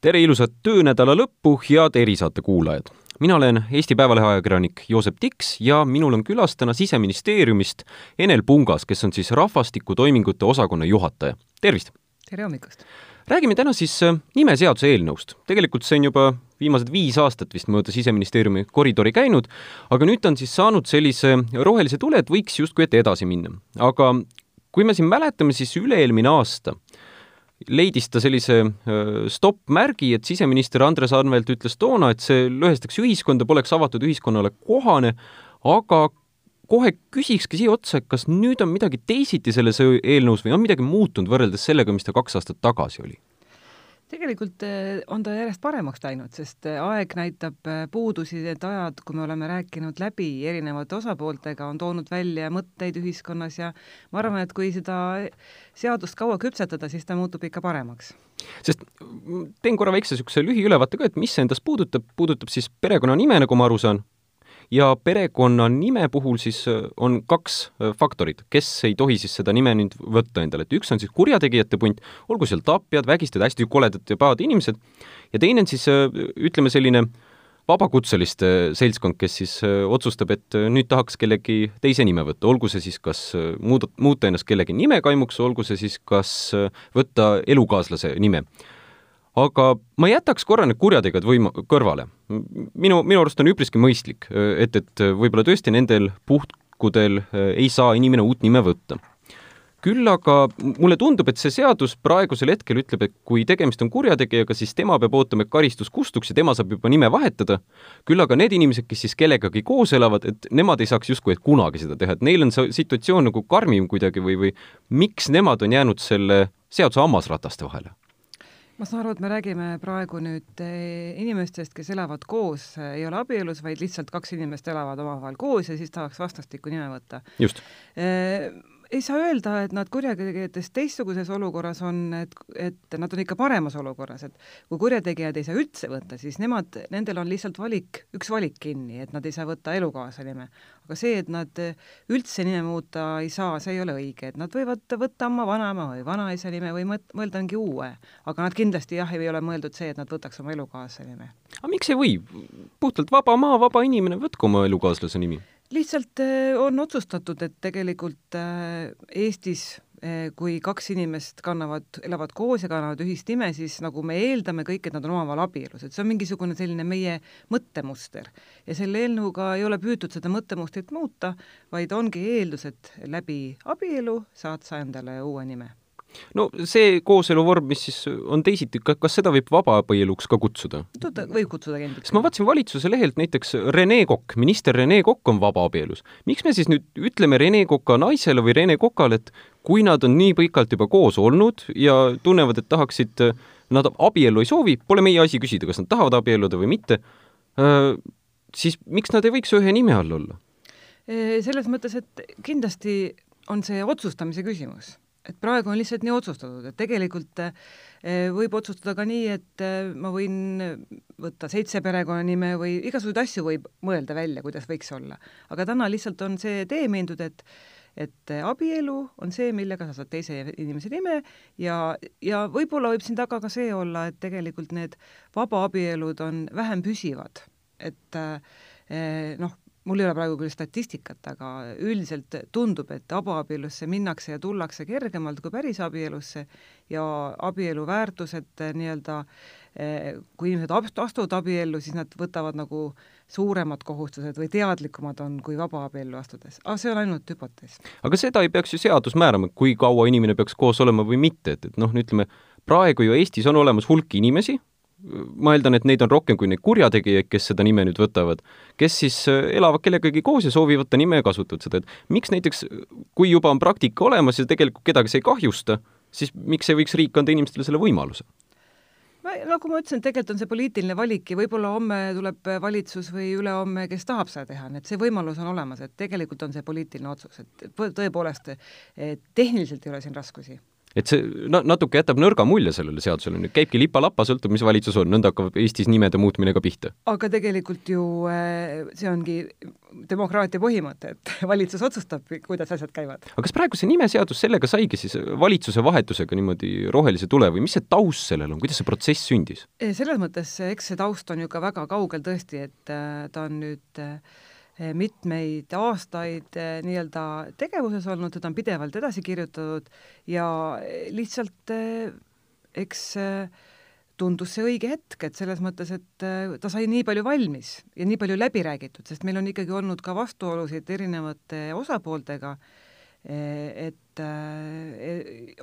tere ilusat töönädala lõppu, head erisaate kuulajad! mina olen Eesti Päevalehe ajakirjanik Joosep Tiks ja minul on külas täna Siseministeeriumist Enel Pungas, kes on siis rahvastikutoimingute osakonna juhataja. tervist! tere hommikust! räägime täna siis äh, nimeseaduse eelnõust. tegelikult see on juba viimased viis aastat vist mööda Siseministeeriumi koridori käinud, aga nüüd ta on siis saanud sellise rohelise tule, et võiks justkui ette edasi minna. aga kui me siin mäletame, siis üle-eelmine aasta leidis ta sellise stopp-märgi, et siseminister Andres Anvelt ütles toona, et see lõhestaks ühiskonda, poleks avatud ühiskonnale kohane, aga kohe küsikski siia otsa, et kas nüüd on midagi teisiti selles eelnõus või on midagi muutunud võrreldes sellega, mis ta kaks aastat tagasi oli? Tegelikult eh, on ta järjest paremaks läinud, sest eh, aeg näitab eh, puudusi, need ajad, kui me oleme rääkinud läbi erinevate osapooltega, on toonud välja mõtteid ühiskonnas ja ma arvan, et kui seda seadust kaua küpsetada, siis ta muutub ikka paremaks. Sest mm, teen korra väikse niisuguse lühiülevaate ka, et mis see endast puudutab, puudutab siis perekonnanime, nagu ma aru saan, ja perekonnanime puhul siis äh, on kaks äh, faktorit, kes ei tohi siis seda nime nüüd võtta endale, et üks on siis kurjategijate punt, olgu seal tapjad, vägistajad, hästi koledad ja pahad inimesed, ja teine on siis äh, ütleme, selline vabakutseliste seltskond, kes siis otsustab, et nüüd tahaks kellegi teise nime võtta, olgu see siis kas muuda, muuta ennast kellegi nimekaimuks, olgu see siis kas võtta elukaaslase nime aga ma jätaks korra need kurjategijad võima-, kõrvale. minu, minu arust on üpriski mõistlik, et, et võib-olla tõesti nendel puhkudel äh, ei saa inimene uut nime võtta. küll aga mulle tundub, et see seadus praegusel hetkel ütleb, et kui tegemist on kurjategijaga, siis tema peab ootama, et karistus kustuks ja tema saab juba nime vahetada, küll aga need inimesed, kes siis kellegagi koos elavad, et nemad ei saaks justkui kunagi seda teha, et neil on see situatsioon nagu karmim kuidagi või, või miks nemad on jäänud selle seaduse hammasrataste vahele? Ma saan aru, et me räägime praegu nüüd eh, inimestest, kes elavad koos, eh, ei ole abielus, vaid lihtsalt kaks inimest elavad omavahel koos ja siis tahaks vastastikku nime võtta. just e ei saa öelda, et nad kurjategijatest teistsuguses olukorras on, et, et nad on ikka paremas olukorras, et kui kurjategijad ei saa üldse võtta, siis nemad, nendel on lihtsalt valik, üks valik kinni, et nad ei saa võtta elukaasa nime. aga see, et nad üldse nime muuta ei saa, see ei ole õige, et nad võivad võtta oma vanaema või vanaisa nime või mõt-, mõelda mingi uue. aga nad kindlasti jah, ei ole mõeldud see, et nad võtaks oma elukaasa nime. aga miks ei või? puhtalt vaba maa, vaba inimene, võtku oma elukaaslase nimi lihtsalt äh, on otsustatud, et tegelikult äh, Eestis äh, kui kaks inimest kannavad, elavad koos ja kannavad ühist nime, siis nagu me eeldame kõik, et nad on omavahel abielus, et see on mingisugune selline meie mõttemuster. ja selle eelnõuga ei ole püütud seda mõttemustrit muuta, vaid ongi eeldus, et läbi abielu saad sa endale uue nime no see kooseluvorm, mis siis on teisiti, kas seda võib vabaaabieluks ka kutsuda? võib kutsuda kindlasti. sest ma vaatasin valitsuse lehelt näiteks Rene Kokk, minister Rene Kokk on vabaabielus. miks me siis nüüd ütleme Rene Koka naisele või Rene Kokale, et kui nad on nii pikalt juba koos olnud ja tunnevad, et tahaksid, nad abiellu ei soovi, pole meie asi küsida, kas nad tahavad abielluda või mitte, siis miks nad ei võiks ühe nime all olla? selles mõttes, et kindlasti on see otsustamise küsimus et praegu on lihtsalt nii otsustatud, et tegelikult eh, võib otsustada ka nii, et eh, ma võin võtta seitse perekonnanime või igasuguseid asju võib mõelda välja, kuidas võiks olla. aga täna lihtsalt on see tee mindud, et et abielu on see, millega sa saad teise inimese nime ja, ja võib-olla võib siin taga ka see olla, et tegelikult need vabaabielud on vähem püsivad. et eh, noh, mul ei ole praegu küll statistikat, aga üldiselt tundub, et vabaabiellusse minnakse ja tullakse kergemalt kui päris abielusse ja abielu väärtused eh, nii-öelda, eh, kui inimesed astuvad abiellu, siis nad võtavad nagu suuremad kohustused või teadlikumad on kui vabaabiellu astudes, aga see on ainult hüpotees. aga seda ei peaks ju seadus määrama, kui kaua inimene peaks koos olema või mitte, et, et noh, ütleme, praegu ju Eestis on olemas hulk inimesi, ma eeldan, et neid on rohkem kui neid kurjategijaid, kes seda nime nüüd võtavad, kes siis äh, elavad kellegagi koos ja soovivad võtta nime ja kasutavad seda, et miks näiteks, kui juba on praktika olemas ja tegelikult kedagi see ei kahjusta, siis miks ei võiks riik anda inimestele selle võimaluse? ma, nagu ma ütlesin, tegelikult on see poliitiline valik ja võib-olla homme tuleb valitsus või ülehomme, kes tahab seda teha, nii et see võimalus on olemas, et tegelikult on see poliitiline otsus, et tõepoolest tehniliselt ei ole siin raskusi et see na-, natuke jätab nõrga mulje sellele seadusele, nüüd käibki lipa-lapa, sõltub, mis valitsus on, nõnda hakkab Eestis nimede muutmine ka pihta. aga tegelikult ju äh, see ongi demokraatia põhimõte, et valitsus otsustab, kuidas asjad käivad. aga kas praegu see nimeseadus sellega saigi siis valitsuse vahetusega niimoodi rohelise tule või mis see taust sellel on, kuidas see protsess sündis? selles mõttes, eks see taust on ju ka väga kaugel tõesti, et äh, ta on nüüd äh, mitmeid aastaid eh, nii-öelda tegevuses olnud, seda on pidevalt edasi kirjutatud ja eh, lihtsalt eks tundus see õige hetk, et selles mõttes, et ta sai nii palju valmis ja nii palju läbi räägitud, sest meil on ikkagi olnud ka vastuolusid erinevate osapooltega, et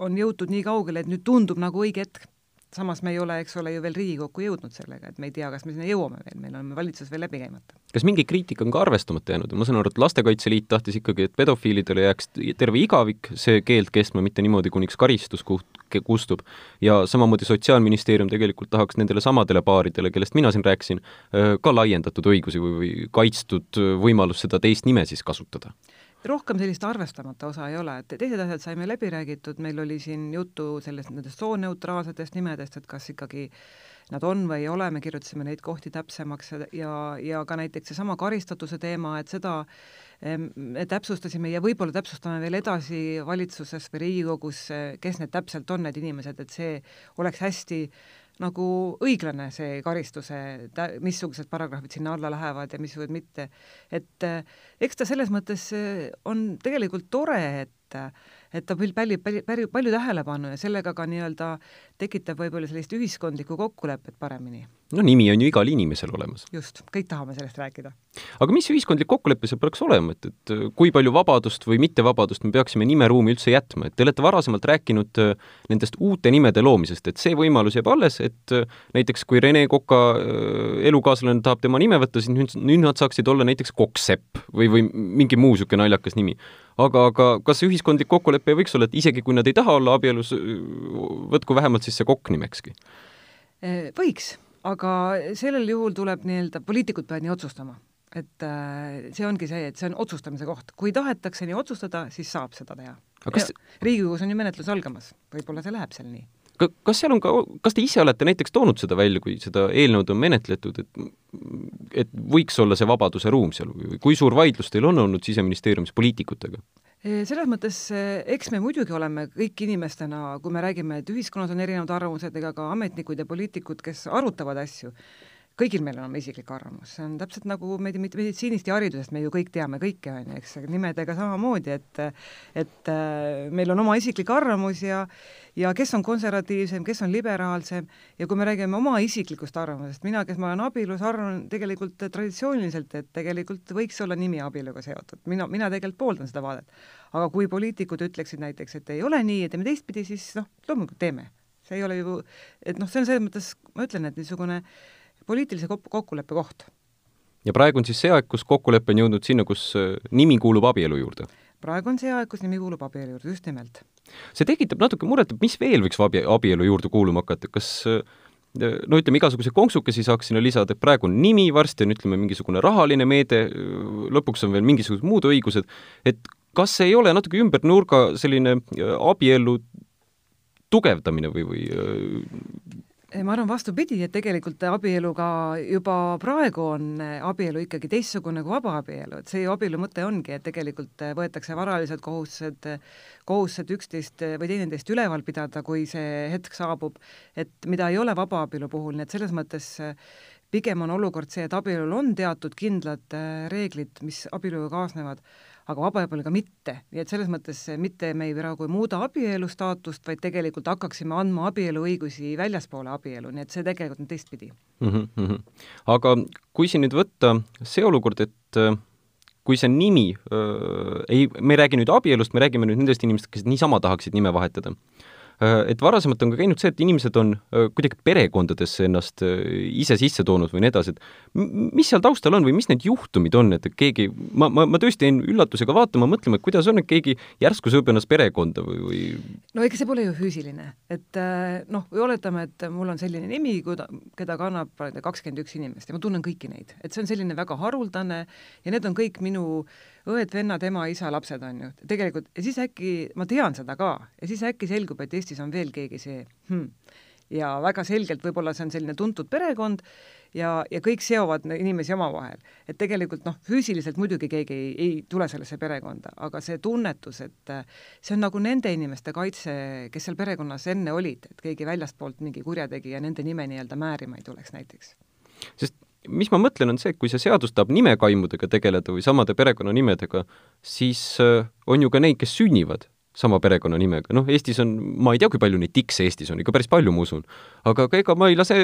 on jõutud nii kaugele, et nüüd tundub nagu õige hetk samas me ei ole, eks ole, ju veel Riigikokku jõudnud sellega, et me ei tea, kas me sinna jõuame veel, meil on valitsus veel läbi käimata. kas mingi kriitika on ka arvestamata jäänud, ma saan aru, et Lastekaitse Liit tahtis ikkagi, et pedofiilidele jääks terve igavik see keeld kestma, mitte niimoodi, kuniks karistus kustub, ja samamoodi Sotsiaalministeerium tegelikult tahaks nendele samadele paaridele, kellest mina siin rääkisin, ka laiendatud õigusi või, või kaitstud võimalus seda teist nime siis kasutada rohkem sellist arvestamata osa ei ole, et teised asjad saime läbi räägitud, meil oli siin juttu sellest, nendest sooneutraalsetest nimedest, et kas ikkagi nad on või ei ole, me kirjutasime neid kohti täpsemaks ja, ja ka näiteks seesama karistatuse teema, et seda me täpsustasime ja võib-olla täpsustame veel edasi valitsuses või Riigikogus, kes need täpselt on, need inimesed, et see oleks hästi nagu õiglane, see karistuse, missugused paragrahvid sinna alla lähevad ja missugused mitte. et eks ta selles mõttes on tegelikult tore, et et ta pälvib palju, palju, palju tähelepanu ja sellega ka nii-öelda tekitab võib-olla sellist ühiskondlikku kokkulepet paremini. no nimi on ju igal inimesel olemas. just, kõik tahame sellest rääkida. aga mis ühiskondlik kokkulepe seal peaks olema, et, et kui palju vabadust või mittevabadust me peaksime nimeruumi üldse jätma, et te olete varasemalt rääkinud äh, nendest uute nimede loomisest, et see võimalus jääb alles, et äh, näiteks kui Rene Koka äh, elukaaslane tahab tema nime võtta, siis nüüd, nüüd nad saaksid olla näiteks Kokksepp või, või mingi muu niisugune naljakas nimi aga, aga kas ühiskondlik kokkulepe ei võiks olla, et isegi kui nad ei taha olla abielus, võtku vähemalt siis see kokk nimekski? Võiks, aga sellel juhul tuleb nii-öelda, poliitikud peavad nii otsustama. et äh, see ongi see, et see on otsustamise koht. kui tahetakse nii otsustada, siis saab seda teha. Kas... Riigikogus on ju menetlus algamas, võib-olla see läheb seal nii kas seal on ka, kas te ise olete näiteks toonud seda välja, kui seda eelnõud on menetletud, et et võiks olla see vabaduse ruum seal või kui suur vaidlus teil on olnud Siseministeeriumis poliitikutega? Selles mõttes, eks me muidugi oleme kõik inimestena, kui me räägime, et ühiskonnas on erinevad arvamused, ega ka ametnikud ja poliitikud, kes arutavad asju, kõigil meil on oma isiklik arvamus, see on täpselt nagu med-, meditsiinist ja haridusest me ju kõik teame kõike, on ju, eks, nimedega samamoodi, et et äh, meil on oma isiklik arvamus ja ja kes on konservatiivsem, kes on liberaalsem ja kui me räägime oma isiklikust arvamusest, mina, kes ma olen abielus, arvan tegelikult traditsiooniliselt, et tegelikult võiks olla nimi abieluga seotud, mina, mina tegelikult pooldan seda vaadet. aga kui poliitikud ütleksid näiteks, et ei ole nii ja teeme teistpidi, siis noh, loomulikult teeme. see ei ole ju, et noh, see on selles mõttes, ma ütlen, et niisugune äh, poliitilise kokkuleppe koht. ja praegu on siis see aeg, kus kokkulepe on jõudnud sinna, kus äh, nimi kuulub abielu juurde? praegu on see aeg, kus nimi kuulub abielu juurde, just nimelt. see tekitab natuke muret, et mis veel võiks abi, abielu juurde kuuluma hakata, kas äh, no ütleme, igasuguseid konksukesi saaks sinna lisada, et praegu on nimi, varsti on ütleme, mingisugune rahaline meede, lõpuks on veel mingisugused muud õigused, et kas ei ole natuke ümber nurga selline äh, abielu tugevdamine või, või ma arvan vastupidi, et tegelikult abieluga juba praegu on abielu ikkagi teistsugune kui vabaabielu, et see ju abielu mõte ongi, et tegelikult võetakse varalised kohustused, kohustused üksteist või teineteist üleval pidada, kui see hetk saabub, et mida ei ole vabaabielu puhul, nii et selles mõttes pigem on olukord see, et abielul on teatud kindlad reeglid, mis abieluga kaasnevad, aga vabaabieluga mitte. nii et selles mõttes mitte me ei praegu ei muuda abielu staatust, vaid tegelikult hakkaksime andma abieluõigusi väljaspoole abielu, nii et see tegelikult on teistpidi mm. -hmm. aga kui siin nüüd võtta see olukord, et äh, kui see nimi äh,, ei, me ei räägi nüüd abielust, me räägime nüüd nendest inimestest, kes niisama tahaksid nime vahetada et varasemalt on ka käinud see, et inimesed on äh, kuidagi perekondadesse ennast äh, ise sisse toonud või nii edasi, et mis seal taustal on või mis need juhtumid on, et keegi, ma, ma, ma tõesti jäin üllatusega vaatama, mõtlema, et kuidas on, et keegi järsku sööb ennast perekonda või, või no ega see pole ju füüsiline, et noh, või oletame, et mul on selline nimi, keda kannab kakskümmend üks inimest ja ma tunnen kõiki neid, et see on selline väga haruldane ja need on kõik minu õed-vennad, ema, isa, lapsed on ju, tegelikult, ja siis äkki, ma tean seda ka, ja siis äkki selgub, et Eestis on veel keegi see hmm. ja väga selgelt võib-olla see on selline tuntud perekond ja, ja kõik seovad inimesi omavahel. et tegelikult noh, füüsiliselt muidugi keegi ei, ei tule sellesse perekonda, aga see tunnetus, et äh, see on nagu nende inimeste kaitse, kes seal perekonnas enne olid, et keegi väljastpoolt mingi kurjategija nende nime nii-öelda määrima ei tuleks näiteks. sest mis ma mõtlen, on see, et kui see seadus tahab nimekaimudega tegeleda või samade perekonnanimedega, siis äh, on ju ka neid, kes sünnivad sama perekonnanimega, noh, Eestis on, ma ei tea, kui palju neid tikse Eestis on, ikka päris palju, ma usun. aga ega ma ei lase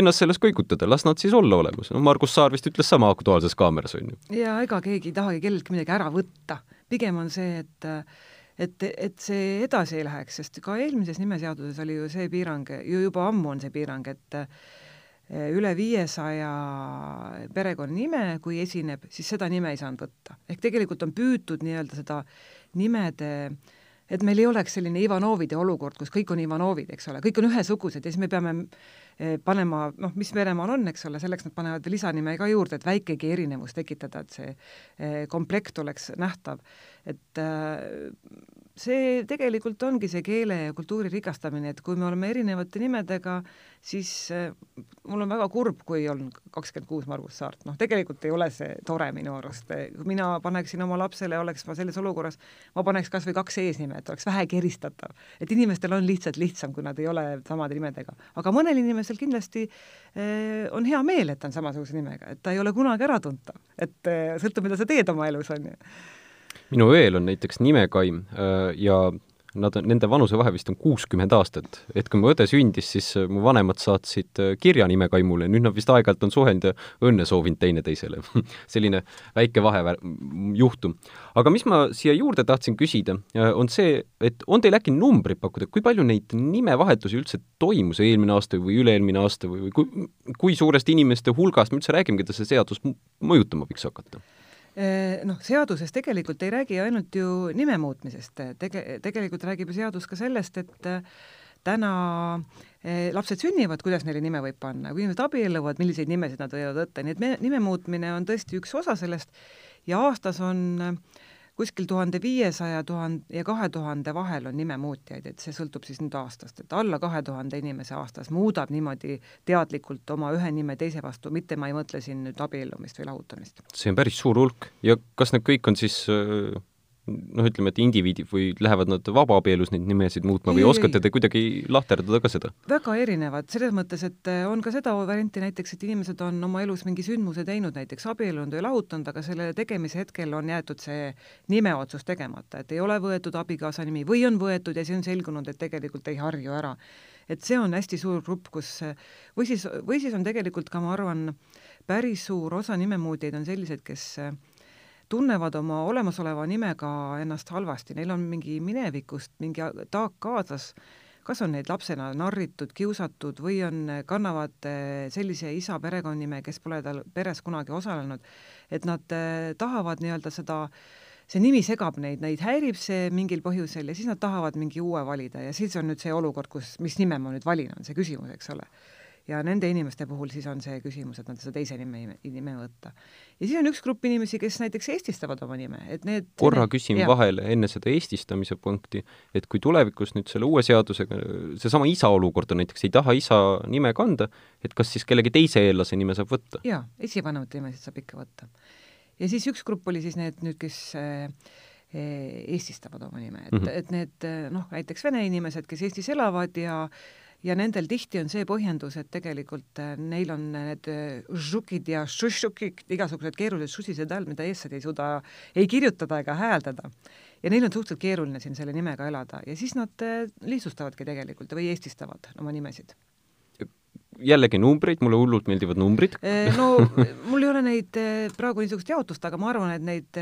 ennast sellest kõigutada, las nad siis olla olemas. no Margus Saar vist ütles sama Aktuaalses Kaameras, on ju. jaa, ega keegi ei tahagi kelleltki midagi ära võtta. pigem on see, et et, et see edasi ei läheks, sest ka eelmises nimeseaduses oli ju see piirang, ju juba ammu on see piirang, et üle viiesaja perekonnanime, kui esineb, siis seda nime ei saanud võtta. ehk tegelikult on püütud nii-öelda seda nimede et meil ei oleks selline Ivanovide olukord, kus kõik on Ivanovid, eks ole, kõik on ühesugused ja siis me peame eh, panema, noh, mis Venemaal on, eks ole, selleks nad panevad lisanime ka juurde, et väikegi erinevus tekitada, et see eh, komplekt oleks nähtav. Et see tegelikult ongi see keele ja kultuuri rikastamine, et kui me oleme erinevate nimedega, siis äh, mul on väga kurb, kui on kakskümmend kuus Margus Saart, noh tegelikult ei ole see tore minu arust, kui mina paneksin oma lapsele, oleks ma selles olukorras, ma paneks kas või kaks eesnime, et oleks vähegi eristatav. et inimestel on lihtsalt lihtsam, kui nad ei ole samade nimedega. aga mõnel inimesel kindlasti eh, on hea meel, et ta on samasuguse nimega, et ta ei ole kunagi äratuntav, et sõltub, mida sa teed oma elus, on ju minu õel on näiteks nimekaim äh, ja nad on, nende vanusevahe vist on kuuskümmend aastat. et kui mu õde sündis, siis äh, mu vanemad saatsid äh, kirja nimekaimule, nüüd nad vist aeg-ajalt on suhelnud ja õnne soovinud teineteisele selline väike vahe, juhtum. aga mis ma siia juurde tahtsin küsida, on see, et on teil äkki numbrid pakkuda, kui palju neid nimevahetusi üldse toimus eelmine aasta või üle-eelmine aasta või, või kui, kui suurest inimeste hulgast me üldse räägime, keda see seadus mõjutama võiks hakata? Noh, seaduses tegelikult ei räägi ainult ju nime muutmisest, tege-, tegelikult räägib ju seadus ka sellest, et äh, täna eh, lapsed sünnivad, kuidas neile nime võib panna, kui inimesed abielluvad, milliseid nimesid nad võivad võtta, nii et me, nime muutmine on tõesti üks osa sellest ja aastas on äh, kuskil tuhande viiesaja, tuhande ja kahe tuhande vahel on nimemuutjaid, et see sõltub siis nüüd aastast, et alla kahe tuhande inimese aastas muudab niimoodi teadlikult oma ühe nime teise vastu, mitte ma ei mõtle siin nüüd abiellumist või lahutamist. see on päris suur hulk ja kas need kõik on siis äh noh, ütleme, et indiviidid või lähevad nad vabaabielus neid nimesid muutma või ei, oskate te kuidagi lahterdada ka seda? väga erinevad, selles mõttes, et eh, on ka seda varianti näiteks, et inimesed on oma elus mingi sündmuse teinud, näiteks abiellunud või lahutanud, aga selle tegemise hetkel on jäetud see nimeotsus tegemata, et ei ole võetud abikaasa nimi või on võetud ja siis on selgunud, et tegelikult ei harju ära. et see on hästi suur grupp, kus või siis, või siis on tegelikult ka, ma arvan, päris suur osa nimemuutjaid on sellised, kes tunnevad oma olemasoleva nimega ennast halvasti, neil on mingi minevikust mingi taak kaasas, kas on neid lapsena narritud, kiusatud või on, kannavad eh, sellise isa perekonnanime, kes pole tal peres kunagi osalenud, et nad eh, tahavad nii-öelda seda see nimi segab neid, neid häirib see mingil põhjusel ja siis nad tahavad mingi uue valida ja siis on nüüd see olukord, kus, mis nime ma nüüd valin, on see küsimus, eks ole ja nende inimeste puhul siis on see küsimus, et nad seda teise nime, nime võtta. ja siis on üks grupp inimesi, kes näiteks eestistavad oma nime, et need korra küsin ja. vahele enne seda eestistamise punkti, et kui tulevikus nüüd selle uue seadusega seesama isa olukord on näiteks, ei taha isa nime kanda, et kas siis kellegi teise eellase nime saab võtta? jaa, esivanemate nimesid saab ikka võtta. ja siis üks grupp oli siis need nüüd, kes äh, eestistavad oma nime, et mm, -hmm. et need noh, näiteks vene inimesed, kes Eestis elavad ja ja nendel tihti on see põhjendus, et tegelikult äh, neil on need äh, žukid ja šušukid, igasugused keerulised šusised all, mida eestlased ei suuda ei kirjutada ega hääldada. ja neil on suhteliselt keeruline siin selle nimega elada ja siis nad äh, lihtsustavadki tegelikult või eestistavad oma nimesid jällegi numbreid, mulle hullult meeldivad numbrid. no mul ei ole neid praegu niisugust jaotust, aga ma arvan, et neid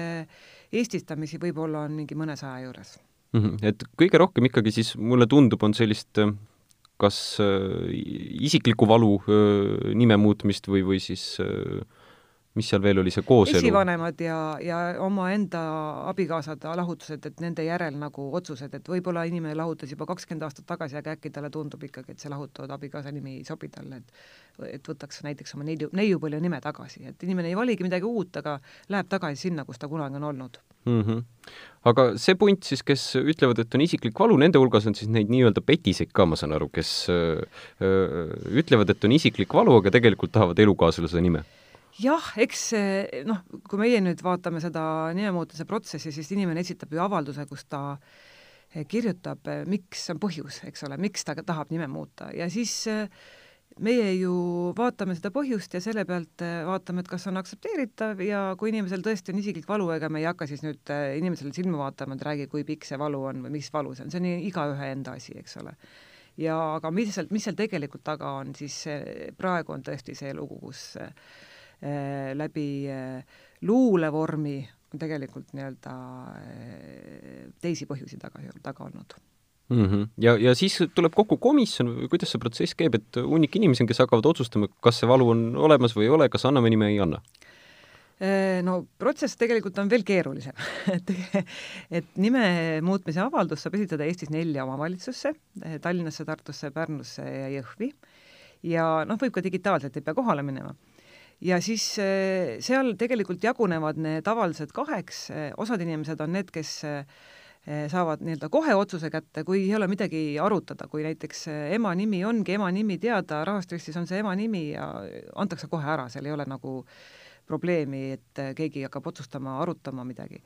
eestistamisi võib-olla on mingi mõnesaja juures mm. -hmm. et kõige rohkem ikkagi siis mulle tundub, on sellist kas äh, isiklikku valu äh, nime muutmist või, või siis äh, mis seal veel oli, see kooselu? esivanemad ja, ja omaenda abikaasad lahutused, et nende järel nagu otsused, et võib-olla inimene lahutas juba kakskümmend aastat tagasi, aga äkki talle tundub ikkagi, et see lahutatud abikaasa nimi ei sobi talle, et et võtaks näiteks oma neiu, neiupõlve nime tagasi, et inimene ei valigi midagi uut, aga läheb tagasi sinna, kus ta kunagi on olnud mm. -hmm. aga see punt siis, kes ütlevad, et on isiklik valu, nende hulgas on siis neid nii-öelda petiseid ka, ma saan aru, kes öö, ütlevad, et on isiklik valu, aga tegelikult tahavad elukaaslase nime jah, eks noh, kui meie nüüd vaatame seda nimemuutuse protsessi, siis inimene esitab ju avalduse, kus ta eh, kirjutab, eh, miks on põhjus, eks ole, miks ta tahab nime muuta ja siis eh, meie ju vaatame seda põhjust ja selle pealt vaatame, et kas on aktsepteeritav ja kui inimesel tõesti on isiklik valu, ega me ei hakka siis nüüd inimesele silma vaatama, et räägi, kui pikk see valu on või mis valu see on, see on igaühe enda asi, eks ole. ja aga mis seal, mis seal tegelikult taga on, siis praegu on tõesti see lugu, kus läbi äh, luulevormi on tegelikult nii-öelda äh, teisi põhjusi taga, taga olnud mm. -hmm. ja, ja siis tuleb kokku komisjon või kuidas see protsess käib, et hunnik inimesi on, kes hakkavad otsustama, kas see valu on olemas või ei ole, kas anname nime, ei anna? no protsess tegelikult on veel keerulisem et, et nime muutmise avaldus saab esitada Eestis nelja omavalitsusse, Tallinnasse, Tartusse, Pärnusse ja Jõhvi. ja noh, võib ka digitaalselt, ei pea kohale minema ja siis eh, seal tegelikult jagunevad need avaldused kaheks, eh, osad inimesed on need, kes eh, saavad nii-öelda kohe otsuse kätte, kui ei ole midagi arutada, kui näiteks ema nimi ongi ema nimi teada, rahvastregistris on see ema nimi ja antakse kohe ära, seal ei ole nagu probleemi, et keegi hakkab otsustama, arutama midagi.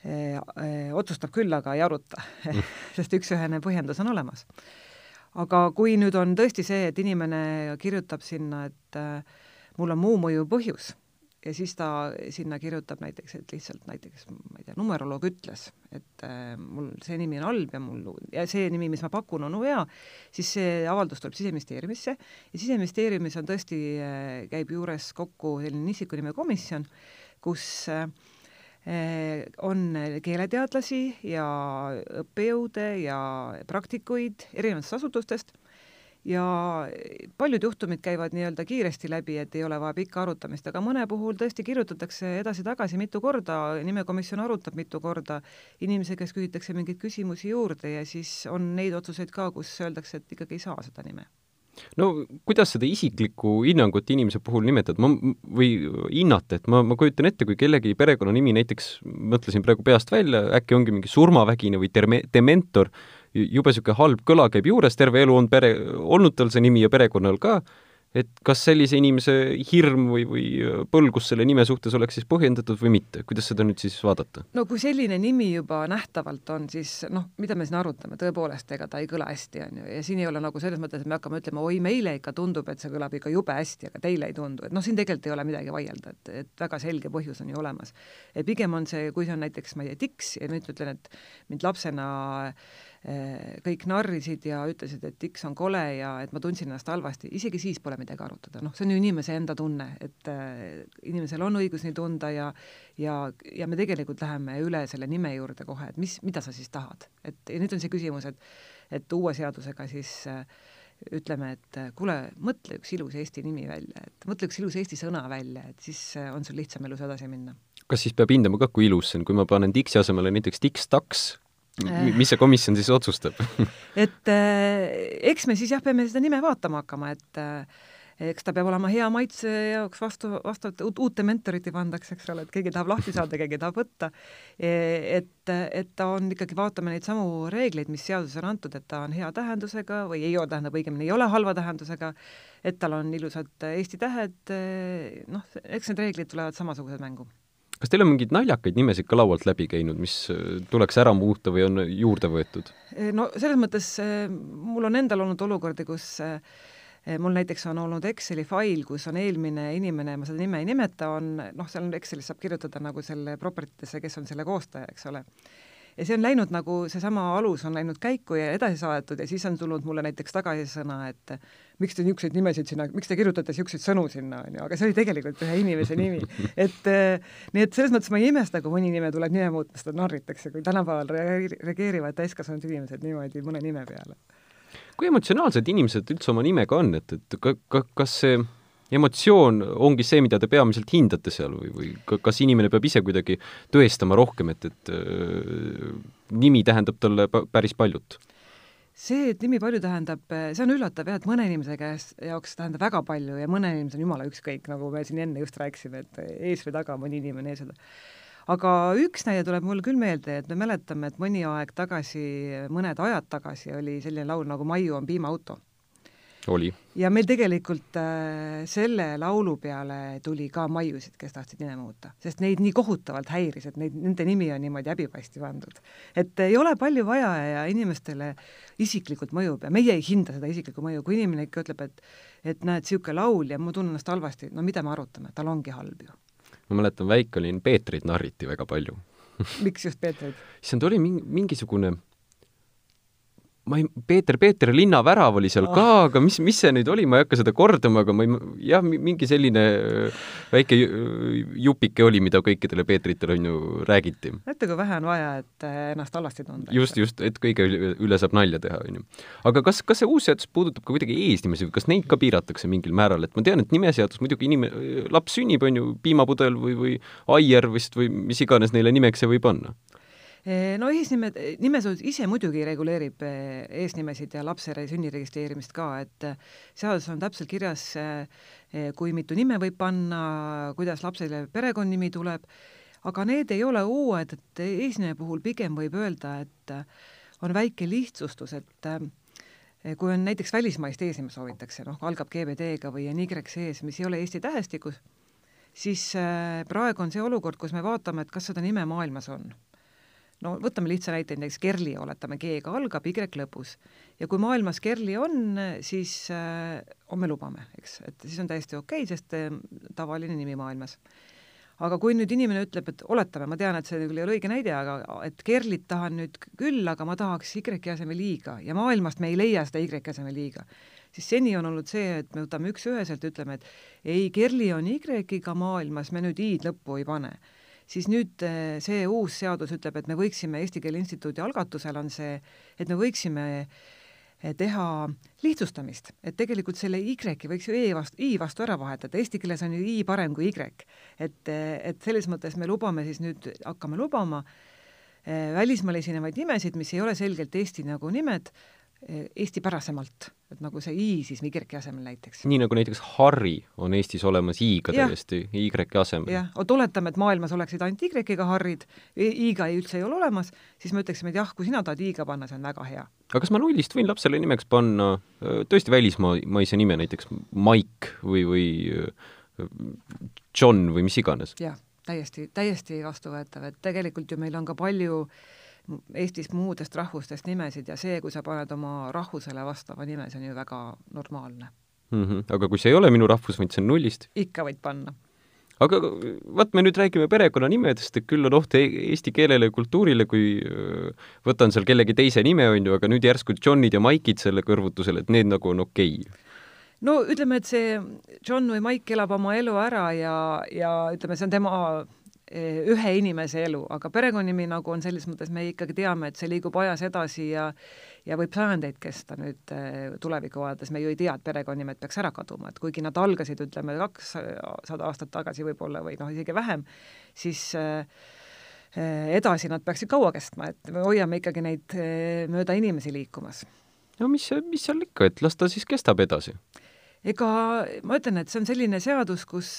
E, otsustab küll, aga ei aruta sest üks-ühene põhjendus on olemas. aga kui nüüd on tõesti see, et inimene kirjutab sinna, et äh, mul on muu mõju põhjus. Ja siis ta sinna kirjutab näiteks, et lihtsalt näiteks, ma ei tea, numeroloog ütles, et äh, mul see nimi on halb ja mul, ja see nimi, mis ma pakun, on hea, siis see avaldus tuleb Siseministeeriumisse. Ja Siseministeeriumis on tõesti äh,, käib juures kokku selline isikunime komisjon, kus äh, on keeleteadlasi ja õppejõude ja praktikuid erinevatest asutustest ja paljud juhtumid käivad nii-öelda kiiresti läbi, et ei ole vaja pikka arutamist, aga mõne puhul tõesti kirjutatakse edasi-tagasi mitu korda, nimekomisjon arutab mitu korda, inimese käest küsitakse mingeid küsimusi juurde ja siis on neid otsuseid ka, kus öeldakse, et ikkagi ei saa seda nime. No kuidas seda isiklikku hinnangut inimese puhul nimetada, ma, või hinnata, et ma, ma kujutan ette, kui kellegi perekonnanimi näiteks, mõtlesin praegu peast välja, äkki ongi mingi surmavägine või terme-, dementor, jube niisugune halb kõla käib juures, terve elu on pere, olnud tal see nimi ja perekonnal ka, et kas sellise inimese hirm või, või põlgus selle nime suhtes oleks siis põhjendatud või mitte, kuidas seda nüüd siis vaadata? no kui selline nimi juba nähtavalt on, siis noh, mida me siin arutame, tõepoolest, ega ta ei kõla hästi, on ju, ja siin ei ole nagu selles mõttes, et me hakkame ütlema, oi, meile ikka tundub, et see kõlab ikka jube hästi, aga teile ei tundu, et noh, siin tegelikult ei ole midagi vaielda, et, et väga selge põhjus on ju olemas. pigem on see, kui see on näiteks, ma ei tea, tiks ja nüüd ütlen, et mind lapsena äh, kõik narrisid ja ütlesid, et X on kole ja et ma tundsin ennast halvasti, isegi siis pole midagi arutada, noh, see on ju inimese enda tunne, et äh, inimesel on õigus nii tunda ja ja, ja me tegelikult läheme üle selle nime juurde kohe, et mis, mida sa siis tahad. et ja nüüd on see küsimus, et et uue seadusega siis äh, ütleme, et kuule, mõtle üks ilus eesti nimi välja, et mõtle üks ilus eesti sõna välja, et siis on sul lihtsam elus edasi minna. kas siis peab hindama ka, kui ilus see on, kui ma panen tiksi asemele näiteks Äh. Mis see komisjon siis otsustab? Et äh, eks me siis jah, peame seda nime vaatama hakkama, et äh, eks ta peab olema hea maitse jaoks vastu, vastavalt uute mentorite pandakse, eks ole, et keegi tahab lahti saada, keegi tahab võtta. E, et, et ta on ikkagi, vaatame neid samu reegleid, mis seaduses on antud, et ta on hea tähendusega või ei ole, tähendab õigemini ei ole halva tähendusega, et tal on ilusad Eesti tähed, noh, eks need reeglid tulevad samasugused mängu kas teil on mingeid naljakaid nimesid ka laualt läbi käinud, mis äh, tuleks ära muuta või on juurde võetud? no selles mõttes äh, mul on endal olnud olukordi, kus äh, mul näiteks on olnud Exceli fail, kus on eelmine inimene, ma seda nime ei nimeta, on noh, seal Excelis saab kirjutada nagu selle property desse, kes on selle koostaja, eks ole. Ja see on läinud nagu, seesama alus on läinud käiku ja edasi saadetud ja siis on tulnud mulle näiteks tagasisõna, et miks te niisuguseid nimesid sinna, miks te kirjutate niisuguseid sõnu sinna, on ju, aga see oli tegelikult ühe inimese nimi. et eh, nii et selles mõttes ma ei imesta, kui mõni nime tuleb nime muutma, seda narritakse, kui tänapäeval reageerivad täiskasvanud inimesed niimoodi mõne nime peale. kui emotsionaalsed inimesed üldse oma nimega on, et, et ka, ka, kas see emotsioon ongi see, mida te peamiselt hindate seal või, või kas inimene peab ise kuidagi tõestama rohkem, et, et äh, nimi tähendab talle päris paljut? see, et nimi palju tähendab, see on üllatav jah, et mõne inimese käes jaoks tähendab väga palju ja mõne inimese on jumala ükskõik, nagu me siin enne just rääkisime, et ees või taga mõni inimene ees aga üks näide tuleb mul küll meelde, et me mäletame, et mõni aeg tagasi, mõned ajad tagasi oli selline laul nagu Maiu on piimaauto oli. ja meil tegelikult äh, selle laulu peale tuli ka maiusid, kes tahtsid nime muuta, sest neid nii kohutavalt häiris, et neid, nende nimi on niimoodi häbipaisti pandud. et ei ole palju vaja ja inimestele isiklikult mõjub ja meie ei hinda seda isiklikku mõju, kui inimene ikka ütleb, et et näed, niisugune laul ja ma tunnen ennast halvasti, no mida me arutame, tal ongi halb ju. ma mäletan, väike olin, Peetrit narriti väga palju miks just Peetrit? issand, oli mingi, mingisugune ma ei, Peeter, Peeter linnavärav oli seal oh. ka, aga mis, mis see nüüd oli, ma ei hakka seda kordama, aga ma ei, jah, mingi selline äh, väike jupike oli, mida kõikidele Peetritele on ju räägiti. näete, kui vähe on vaja, et äh, ennast halvasti tunda. just, just, et kõige üle saab nalja teha, on ju. aga kas, kas see uus seadus puudutab ka kuidagi eesnimesi või kas neid ka piiratakse mingil määral, et ma tean, et nimeseadus muidugi inimene, laps sünnib, on ju, piimapudel või, või aier vist või mis iganes neile nimeks see võib panna no eesnimed, nimeseadus ise muidugi reguleerib eesnimesid ja lapse sünni registreerimist ka, et eh, seaduses on täpselt kirjas, eh, kui mitu nime võib panna, kuidas lapsele perekonnanimi tuleb, aga need ei ole uued, et eesnime puhul pigem võib öelda, et on väike lihtsustus, et kui on näiteks välismaist eesnime soovitakse, noh, algab GBD-ga või on Y sees, mis ei ole Eesti tähestikus, siis praegu on see olukord, kus me vaatame, et kas seda nime maailmas on no võtame lihtsa näite, näiteks Kerli, oletame, G-ga algab, Y lõpus. ja kui maailmas Kerli on, siis äh, me lubame, eks, et siis on täiesti okei okay,, sest äh, tavaline nimi maailmas. aga kui nüüd inimene ütleb, et oletame, ma tean, et see küll ei ole õige näide, aga et Kerlit tahan nüüd küll, aga ma tahaks Y-i asemel I-ga ja maailmast me ei leia seda Y-i asemel I-ga, siis seni on olnud see, et me võtame üks-üheselt, ütleme, et ei, Kerli on Y-iga maailmas, me nüüd I-d lõppu ei pane siis nüüd eh, see uus seadus ütleb, et me võiksime, Eesti Keele Instituudi algatusel on see, et me võiksime eh, teha lihtsustamist, et tegelikult selle Y-i võiks ju E vastu, I vastu ära vahetada, eesti keeles on ju I parem kui Y. et, eh, et selles mõttes me lubame siis nüüd, hakkame lubama välismaal esinevaid nimesid, mis ei ole selgelt Eesti nagu nimed, eestipärasemalt, et nagu see i siis Y asemel näiteks. nii nagu näiteks Harri on Eestis olemas i-ga täiesti, Y asemel. jah, vot oletame, et maailmas oleksid ainult Y-ga Harrid, i-ga ei üldse ei ole olemas, siis me ütleksime, et jah, kui sina tahad i-ga panna, see on väga hea. aga kas ma nullist võin lapsele nimeks panna tõesti välismaise nime, näiteks Mike või, või John või mis iganes? jah, täiesti, täiesti vastuvõetav, et tegelikult ju meil on ka palju äh, Eestis muudest rahvustest nimesid ja see, kui sa paned oma rahvusele vastava nime, see on ju väga normaalne mm. -hmm. aga kui see ei ole minu rahvus, vaid see on nullist? ikka võid panna. aga vaat me nüüd räägime perekonnanimedest, et küll on oht e-, eesti keelele ja kultuurile, kui võtan seal kellegi teise nime, on ju, aga nüüd järsku Johnid ja Maikid selle kõrvutusel, et need nagu on okei okay no ütleme, et see John või Mike elab oma elu ära ja, ja ütleme, see on tema ühe inimese elu, aga perekonnanimi nagu on selles mõttes, me ikkagi teame, et see liigub ajas edasi ja ja võib sajandeid kesta nüüd eh, tulevikku vaadates, me ju ei tea, et perekonnanimed peaks ära kaduma, et kuigi nad algasid, ütleme, kakssada aastat tagasi võib-olla või noh, isegi vähem, siis äh, edasi nad peaksid kaua kestma, et me hoiame ikkagi neid mööda inimesi liikumas. no mis, mis seal ikka, et las ta siis kestab edasi ega ma ütlen, et see on selline seadus, kus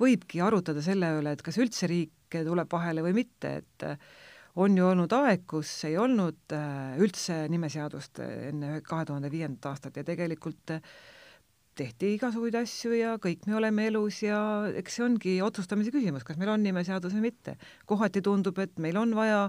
võibki arutada selle üle, et kas üldse riik tuleb vahele või mitte, et on ju olnud aeg, kus ei olnud äh, üldse nimeseadust enne kahe tuhande viiendat aastat ja tegelikult tehti igasuguseid asju ja kõik me oleme elus ja eks see ongi otsustamise küsimus, kas meil on nimeseadus või mitte. kohati tundub, et meil on vaja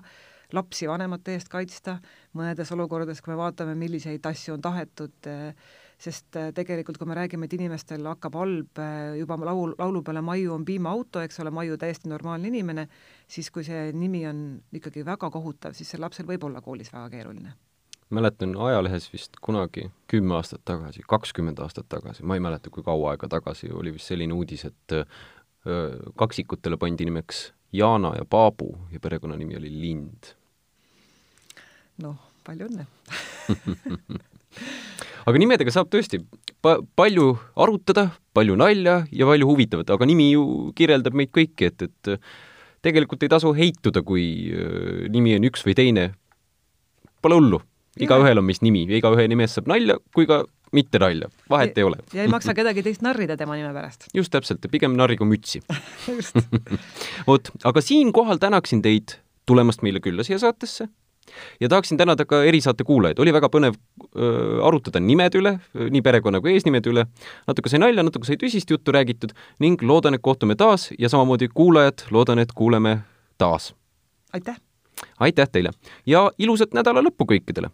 lapsi vanemate eest kaitsta, mõnedes olukordades, kui me vaatame, milliseid asju on tahetud äh, sest äh, tegelikult kui me räägime, et inimestel hakkab halb äh, juba laul, laulu peale Maiu on piimaauto, eks ole, Maiu täiesti normaalne inimene, siis kui see nimi on ikkagi väga kohutav, siis sel lapsel võib olla koolis väga keeruline mäletan ajalehes vist kunagi kümme aastat tagasi, kakskümmend aastat tagasi, ma ei mäleta, kui kaua aega tagasi, oli vist selline uudis, et öö, kaksikutele pandi nimeks Jana ja Paabu ja perekonnanimi oli Lind. noh, palju õnne aga nimedega saab tõesti pa-, palju arutada, palju nalja ja palju huvitavat, aga nimi ju kirjeldab meid kõiki, et, et tegelikult ei tasu heituda, kui äh, nimi on üks või teine. Pole hullu, igaühel on meist nimi ja igaühe nimest saab nalja kui ka mitte nalja, vahet ja, ei ole. ja ei maksa kedagi teist narrida tema nime pärast. just täpselt, pigem narrigu mütsi vot, aga siinkohal tänaksin teid tulemast meile külla siia saatesse ja tahaksin tänada ka erisaate kuulajaid, oli väga põnev öö, arutada nimede üle, nii perekonna kui eesnimede üle, natuke sai nalja, natuke sai tõsist juttu räägitud ning loodan, et kohtume taas ja samamoodi kuulajad, loodan, et kuuleme taas. aitäh! aitäh teile ja ilusat nädala lõppu kõikidele!